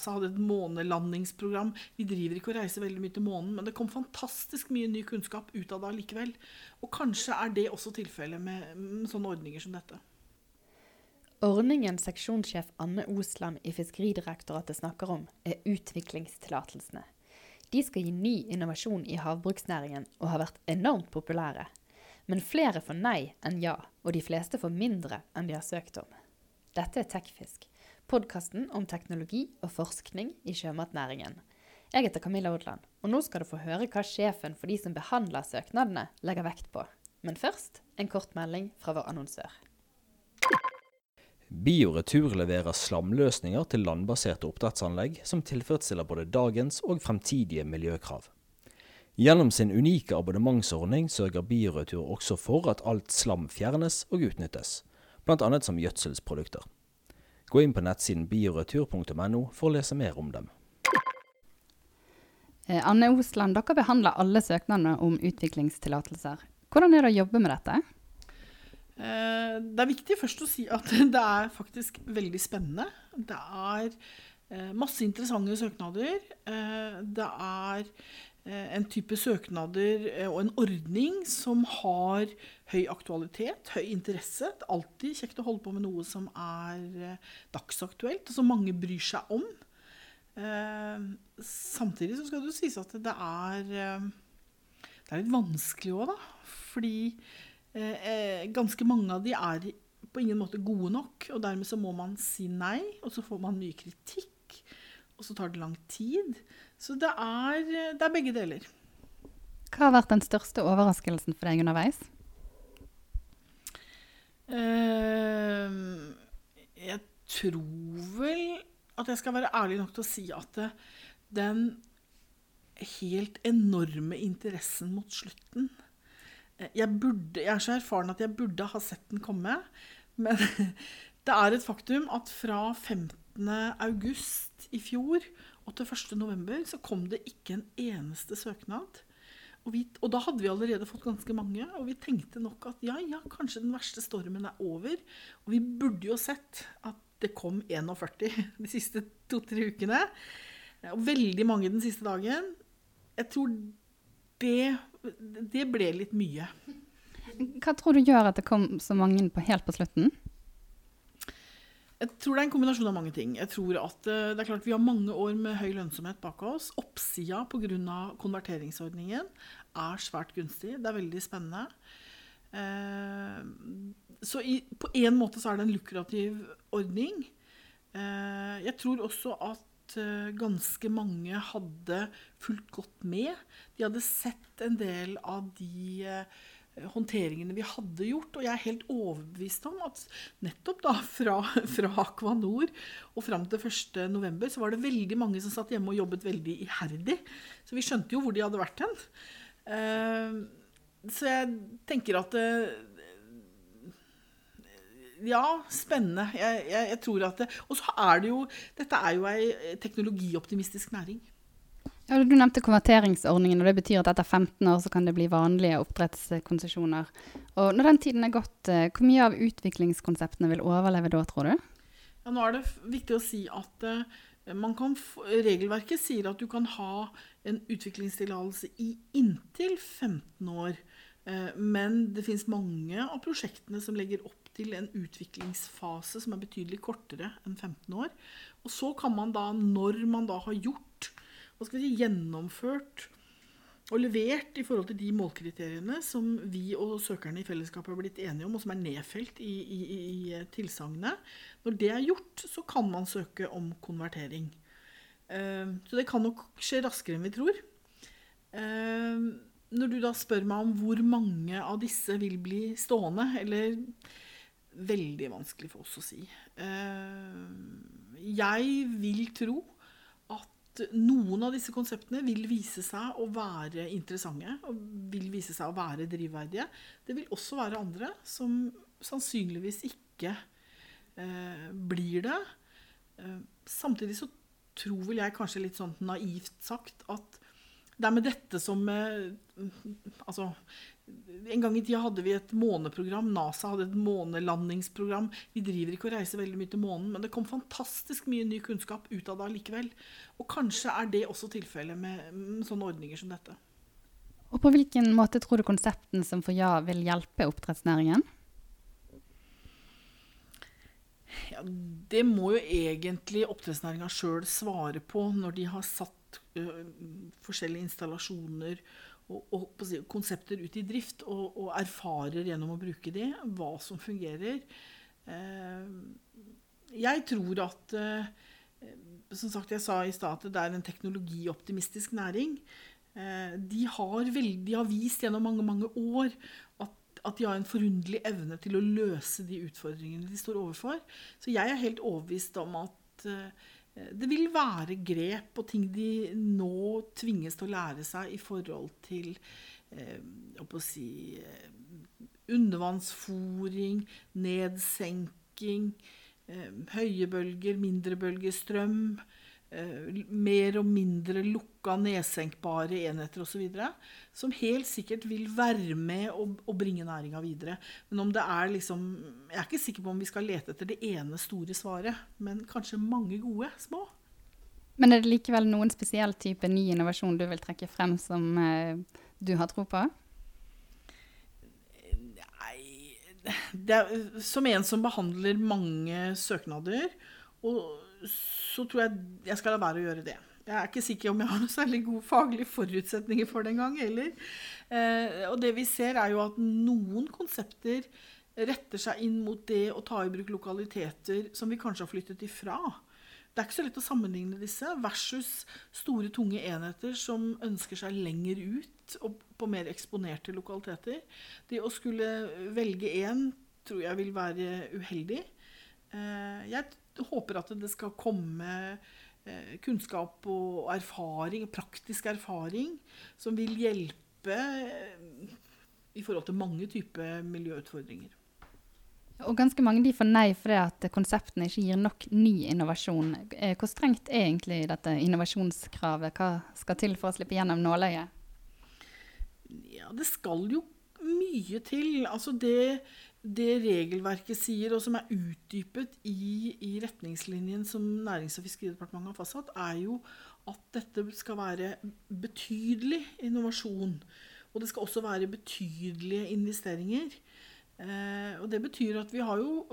NASA hadde et månelandingsprogram. Vi driver ikke og reiser veldig mye til månen, men det kom fantastisk mye ny kunnskap ut av det likevel. Og kanskje er det også tilfellet med, sånne ordninger som dette. Ordningen seksjonssjef Anne Osland i Fiskeridirektoratet snakker om, er utviklingstillatelsene. De skal gi ny innovasjon i havbruksnæringen og har vært enormt populære. Men flere får nei enn ja, og de fleste får mindre enn de har søkt om. Dette er Tekfisk, podkasten om teknologi og forskning i sjømatnæringen. Jeg heter Camilla Odland, og nå skal du få høre hva sjefen for de som behandler søknadene, legger vekt på. Men først en kort melding fra vår annonsør. Bioretur leverer slamløsninger til landbaserte oppdrettsanlegg som tilfredsstiller både dagens og fremtidige miljøkrav. Gjennom sin unike abonnementsordning sørger Bioretur også for at alt slam fjernes og utnyttes, bl.a. som gjødselsprodukter. Gå inn på nettsiden bioretur.no for å lese mer om dem. Eh, Anne Osland, dere behandler alle søknadene om utviklingstillatelser. Hvordan er det å jobbe med dette? Eh, det er viktig først å si at det er faktisk veldig spennende. Det er eh, masse interessante søknader. Eh, det er en type søknader og en ordning som har høy aktualitet, høy interesse. Det er alltid kjekt å holde på med noe som er dagsaktuelt, og som mange bryr seg om. Samtidig så skal det sies at det er, det er litt vanskelig òg, da. Fordi Eh, eh, ganske mange av de er på ingen måte gode nok, og dermed så må man si nei, og så får man mye kritikk, og så tar det lang tid. Så det er, det er begge deler. Hva har vært den største overraskelsen for deg underveis? Uh, jeg tror vel at jeg skal være ærlig nok til å si at det, den helt enorme interessen mot slutten jeg, burde, jeg er så erfaren at jeg burde ha sett den komme. Men det er et faktum at fra 15. august i fjor og til 1. november så kom det ikke en eneste søknad. Og, vi, og, da hadde vi allerede fått ganske mange, og vi tenkte nok at ja, ja, kanskje den verste stormen er over. Og vi burde jo sett at det kom 41 de siste to-tre ukene. Og veldig mange den siste dagen. Jeg tror det, det ble litt mye. Hva tror du gjør at det kom så mange på helt på slutten? Jeg tror det er en kombinasjon av mange ting. Jeg tror at eh, det er klart Vi har mange år med høy lønnsomhet bak oss. Oppsida pga. konverteringsordningen er svært gunstig. Det er veldig spennende. Eh, så på en måte så er det en lukrativ ordning. Eh, jeg tror også at ganske mange hadde fulgt godt med. De hadde sett en del av de håndteringene vi hadde gjort. Og jeg er helt overbevist om at nettopp da fra, fra Aquanor og fram til 1.11. så var det veldig mange som satt hjemme og jobbet veldig iherdig. Så vi skjønte jo hvor de hadde vært hen. Eh, så jeg tenker at ja, spennende. Jeg, jeg, jeg tror at det, Og så er det jo Dette er jo ei teknologioptimistisk næring. Ja, du nevnte konverteringsordningen, og det betyr at etter 15 år så kan det bli vanlige oppdrettskonsesjoner. Og når den tiden er gått, eh, hvor mye av utviklingskonseptene vil overleve da, tror du? Ja, nå er det viktig å si at uh, kan, regelverket sier at du kan ha en utviklingstillatelse i inntil 15 år. Uh, men det finnes mange av prosjektene som legger opp til en utviklingsfase som er betydelig kortere enn 15 år. Og så kan man da, når man da har gjort, hva skal vi si, gjennomført og levert i forhold til de målkriteriene som vi og søkerne i fellesskap har blitt enige om, og som er nedfelt i, i, i tilsagnet. Når det er gjort, så kan man søke om konvertering. Uh, så det kan nok skje raskere enn vi tror. Uh, når du da spør meg om hvor mange av disse vil bli stående, eller veldig vanskelig for oss å si. Eh, jeg vil tro noen av disse konseptene vil vise seg å være interessante og vil vise seg å være drivverdige. Det vil også være andre som sannsynligvis ikke eh, blir det. Eh, samtidig så tror vel jeg kanskje litt sånn naivt sagt at det er med dette som Altså, En gang i tida hadde vi et måneprogram. NASA hadde et månelandingsprogram. Vi driver ikke og reiser veldig mye til månen, men det kom fantastisk mye ny kunnskap ut av det likevel. Og kanskje er det også tilfellet med, med sånne ordninger som dette. Og på hvilken måte tror du konsepten som for ja vil hjelpe oppdrettsnæringen? Ja, det må jo egentlig oppdrettsnæringa sjøl svare på når de har satt uh, forskjellige installasjoner og, og, konsepter ut i drift, og, og, erfarer gjennom å bruke de hva som fungerer. Eh, jeg tror at eh, Som sagt, jeg sa i stad at det er en teknologioptimistisk næring. Eh, de, har veldig, de har vist gjennom mange, mange år at at de har en forunderlig evne til å løse de utfordringene de står overfor. Så jeg er helt overbevist om at uh, det vil være grep og ting de nå tvinges til å lære seg i forhold til uh, si, uh, undervannsfòring, nedsenking, høye bølger, mindre bølgestrøm. Eh, mer og mindre lukka, nedsenkbare enheter osv. Som helt sikkert vil være med og, og bringe næringa videre. Men om det er liksom Jeg er ikke sikker på om vi skal lete etter det ene store svaret, men kanskje mange gode små. Men er det likevel noen spesiell type ny innovasjon du vil trekke frem som eh, du har tro på? Nei er, Som en som behandler mange søknader, og så tror jeg jeg skal la være å gjøre det. Jeg er ikke sikker om jeg har noen særlig gode faglige forutsetninger for det engang heller. Eh, og det vi ser, er jo at noen konsepter retter seg inn mot det å ta i bruk lokaliteter som vi kanskje har flyttet ifra. Det er ikke så lett å sammenligne disse versus store, tunge enheter som ønsker seg lenger ut og på mer eksponerte lokaliteter. Det å skulle velge én tror jeg vil være uheldig. Eh, jeg håper at det skal komme eh, kunnskap og erfaring, praktisk erfaring, som vil hjelpe eh, i forhold til mange typer miljøutfordringer. Og ganske mange de får nei fordi at konseptene ikke gir nok ny innovasjon. Eh, hvor strengt er egentlig dette innovasjonskravet? Hva skal til for å slippe gjennom nåløyet? Ja, det skal jo mye til. Altså det det regelverket sier, og som er utdypet i, i retningslinjen som Nærings- og fiskeridepartementet har fastsatt, er jo at dette skal være betydelig innovasjon. Og det skal også være betydelige investeringer. Eh, og det betyr at vi har jo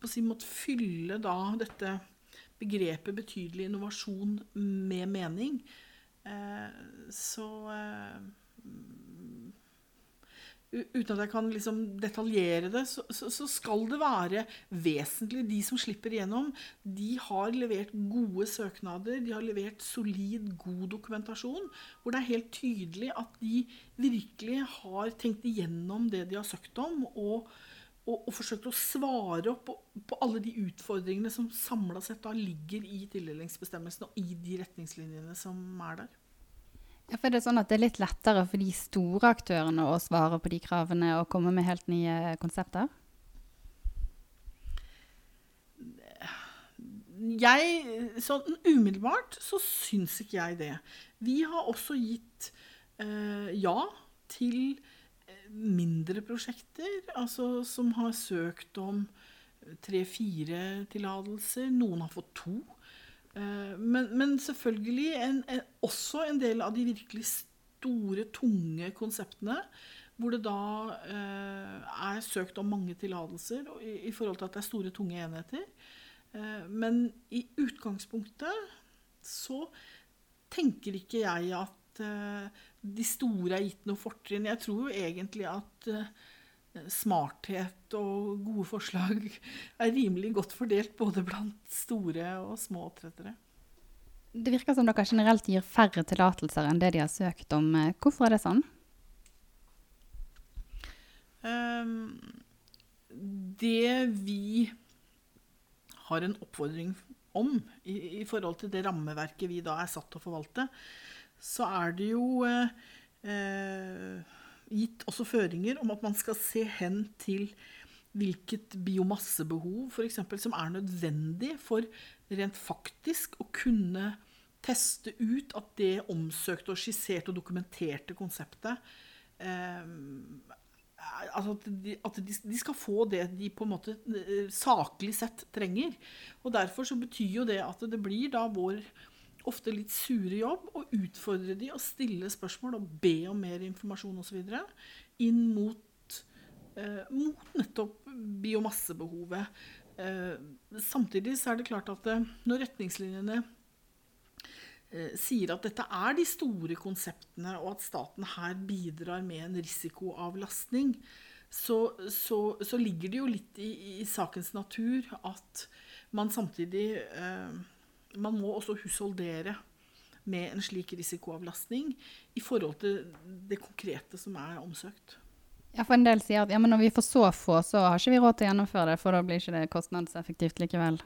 på si måte fylle da dette begrepet betydelig innovasjon med mening. Eh, så eh, uten at jeg kan liksom detaljere det, så, så, så, skal det være vesentlig. De som slipper igjennom, de har levert gode søknader. De har levert solid, god dokumentasjon. Hvor det er helt tydelig at de virkelig har tenkt igjennom det de har søkt om. og og, og forsøkt å svare opp på, på, alle de utfordringene som samla sett da ligger i tildelingsbestemmelsene og i de retningslinjene som er der. Ja, for det er sånn at det er litt lettere for de store aktørene å svare på de kravene og komme med helt nye konsepter? Jeg, sånn umiddelbart så syns ikke jeg det. Vi har også gitt eh, ja til eh, mindre prosjekter, altså som har søkt om tre-fire tillatelser. Noen har fått to. Eh, men, men selvfølgelig en, en, også en del av de virkelig store, tunge konseptene. Hvor det da eh, er søkt om mange tillatelser i, i, forhold til at det er store, tunge enheter. Eh, men i utgangspunktet så tenker ikke jeg at eh, de store er gitt noe fortrinn. Jeg tror jo egentlig at eh, smarthet og gode forslag er rimelig godt fordelt både blant store og små oppdrettere. Det virker som dere generelt gir færre tillatelser enn det de har søkt om. Hvorfor er det sånn? Um, det vi har en oppfordring om i, i, forhold til det rammeverket vi da er satt til å forvalte, så er det jo eh, eh gitt også føringer om at man skal se hen til hvilket biomassebehov for eksempel, som er nødvendig for rent faktisk å kunne teste ut at det omsøkte og skisserte og dokumenterte konseptet eh, altså at, de, at de, de, skal få det de på en måte eh, saklig sett trenger. Og Derfor så betyr jo det at det blir da vår ofte litt sure jobb og utfordre de og stille spørsmål og be om mer informasjon osv. inn mot, eh, mot nettopp biomassebehovet. Eh, samtidig så er det klart at eh, når retningslinjene Eh, sier at dette er de store konseptene, og at staten her bidrar med en risikoavlastning, så, så, så ligger det jo litt i, i, sakens natur at man samtidig eh, Man må også husholdere med en slik risikoavlastning i forhold til det konkrete som er omsøkt. Ja, for En del sier at ja, men når vi får så få, så har ikke vi råd til å gjennomføre det, for da blir ikke det kostnadseffektivt likevel.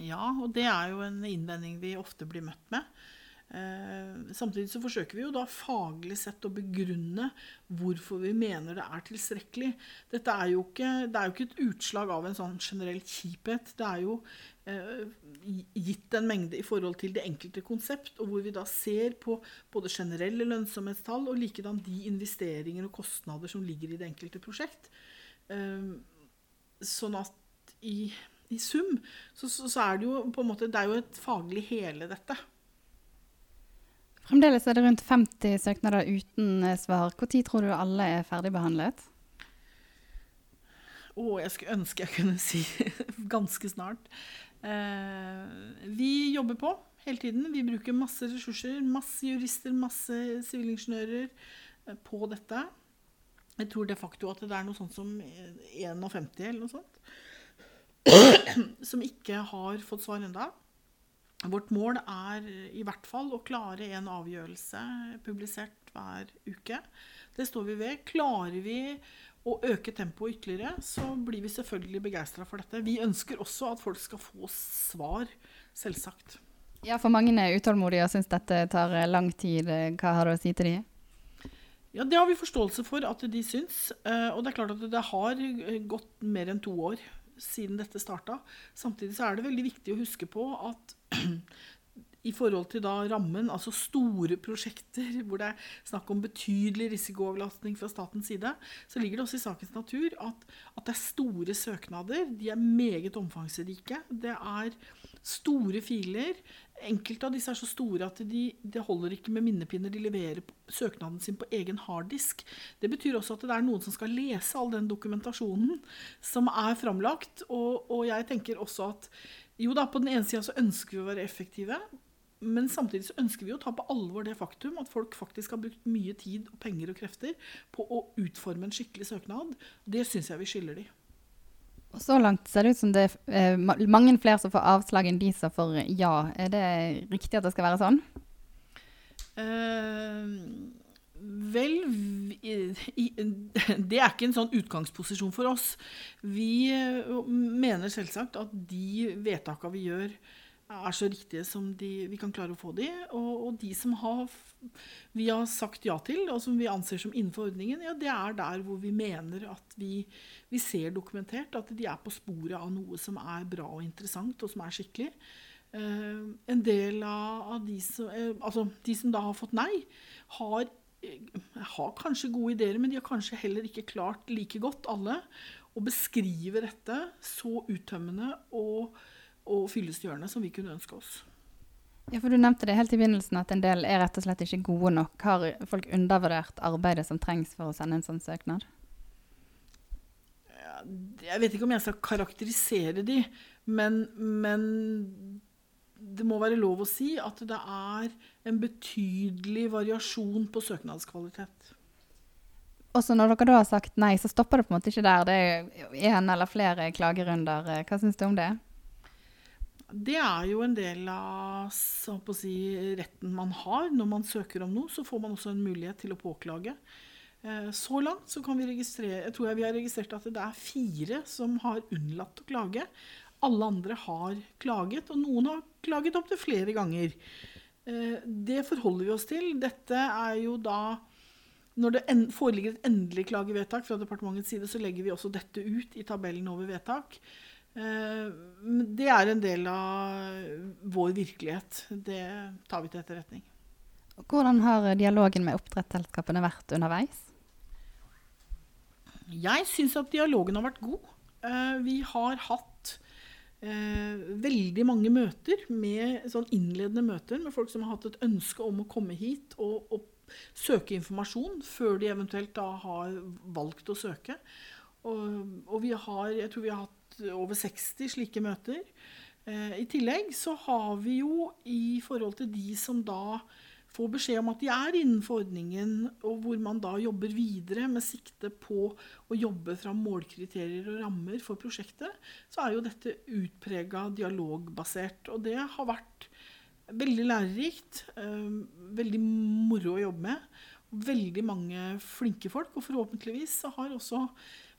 Ja, og det er jo en innvending vi ofte blir møtt med. Eh, samtidig så forsøker vi jo da faglig sett å begrunne hvorfor vi mener det er tilstrekkelig. Dette er jo ikke, det er jo ikke et utslag av en sånn generell kjiphet. Det er jo eh, gitt en mengde i forhold til det enkelte konsept, og hvor vi da ser på både generelle lønnsomhetstall og likedan de investeringer og kostnader som ligger i det enkelte prosjekt. Eh, sånn at i i sum, så, så, så, er det jo på en måte Det er jo et faglig hele, dette. Fremdeles er det rundt 50 søknader uten eh, svar. Når tror du alle er ferdigbehandlet? Å, jeg skulle ønske jeg kunne si ganske snart. Eh, vi jobber på hele tiden. Vi bruker masse ressurser. Masse jurister, masse sivilingeniører eh, på dette. Jeg tror de facto at det er noe sånt som 51 eller noe sånt. som ikke har fått svar ennå. Vårt mål er i hvert fall å klare en avgjørelse publisert hver uke. Det står vi ved. Klarer vi å øke tempoet ytterligere, så blir vi selvfølgelig begeistra for dette. Vi ønsker også at folk skal få svar, selvsagt. Ja, for mange er utålmodige og syns dette tar lang tid. Hva har du å si til dem? Ja, Det har vi forståelse for at de syns. Eh, og det er klart at det har gått mer enn to år siden dette starta. Samtidig så er det veldig viktig å huske på at i forhold til da rammen, altså store prosjekter hvor det er snakk om betydelig risikoavlastning fra statens side, så ligger det også i sakens natur at, at det er store søknader. De er meget omfangsrike. Det er store filer. Enkelte av disse er så store at de, holder ikke med minnepinner. De leverer søknaden sin på egen harddisk. Det betyr også at det er noen som skal lese all den dokumentasjonen som er framlagt. Og, og jeg tenker også at jo da, på den ene sida så ønsker vi å være effektive. Men samtidig så ønsker vi å ta på alvor det faktum at folk faktisk har brukt mye tid, og penger og krefter på å utforme en skikkelig søknad. Det syns jeg vi skylder de. Og Så langt ser det ut som det er eh, mange flere som får avslag enn de som får ja. Er det riktig at det skal være sånn? Uh, vel i, Det er ikke en sånn utgangsposisjon for oss. Vi eh, mener selvsagt at de vedtakene vi gjør, er så riktige som de, vi kan klare å få de. Og, og, de som har, vi har sagt ja til, og som vi anser som innenfor ordningen, ja, det er der hvor vi mener at vi, vi, ser dokumentert at de er på sporet av noe som er bra og interessant, og som er skikkelig. Uh, en del av, av de, som, uh, altså, de som da har fått nei, har, uh, har kanskje gode ideer, men de har kanskje heller ikke klart like godt, alle, å beskrive dette så uttømmende og og fyllestgjørende som vi kunne ønske oss. Ja, for Du nevnte det helt i begynnelsen at en del er rett og slett ikke gode nok. Har folk undervurdert arbeidet som trengs for å sende en sånn søknad? Jeg vet ikke om jeg skal karakterisere de, men, men det må være lov å si at det er en betydelig variasjon på søknadskvalitet. Også når dere da har sagt nei, så stopper det på en måte ikke der. Det er én eller flere klagerunder. Hva syns du om det? Det er jo en del av si, retten man har. Når man søker om noe, så får man også en mulighet til å påklage. Eh, så langt så kan vi registrere, jeg tror jeg vi har registrert at det er fire som har unnlatt å klage. Alle andre har klaget, og noen har klaget opptil flere ganger. Eh, det forholder vi oss til. Dette er jo da Når det foreligger et endelig klagevedtak fra departementets side, så legger vi også dette ut i tabellen over vedtak. Eh, det er en del av vår virkelighet. Det tar vi til etterretning. Hvordan har dialogen med oppdrettsselskapene vært underveis? Jeg syns at dialogen har vært god. Eh, vi har hatt eh, veldig mange møter, med, sånn innledende møter med folk som har hatt et ønske om å komme hit og, og søke informasjon før de eventuelt da har valgt å søke. Og, og vi har, jeg tror vi har hatt over 60 slike møter. Eh, I tillegg så har vi jo i forhold til de som da får beskjed om at de er innenfor ordningen, og hvor man da jobber videre med sikte på å jobbe fram målkriterier og rammer for prosjektet, så er jo dette utprega dialogbasert. Og det har vært veldig lærerikt, eh, veldig moro å jobbe med. Veldig mange flinke folk, og forhåpentligvis så har også,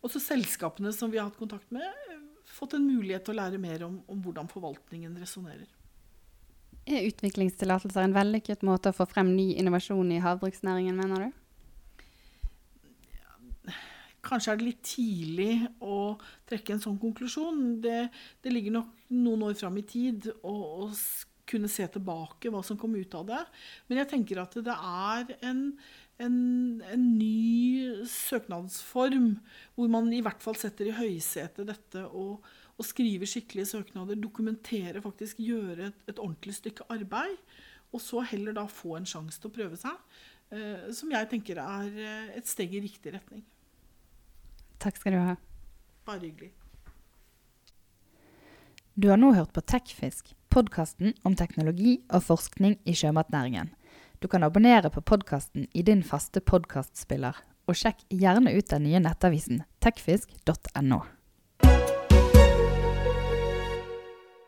også selskapene som vi har hatt kontakt med, fått en mulighet til å lære mer om, om hvordan forvaltningen resonnerer. Er utviklingstillatelser en vellykket måte å få frem ny innovasjon i havbruksnæringen, mener du? Kanskje er det litt tidlig å trekke en sånn konklusjon. Det, det ligger nok noen år fram i tid å, å kunne se tilbake hva som kom ut av det. Men jeg tenker at det er en, en, en ny søknadsform hvor man i hvert fall setter i høysetet dette og, og, skriver skikkelige søknader, dokumentere, faktisk gjøre et, et, ordentlig stykke arbeid. Og så heller da få en sjanse til å prøve seg. Eh, som jeg tenker er eh, et steg i riktig retning. Takk skal du ha. Bare hyggelig. Du har nå hørt på Tekfisk, podkasten om teknologi og forskning i sjømatnæringen. Du kan abonnere på podkasten i din faste podkastspiller, og sjekk gjerne ut den nye nettavisen tekfisk.no.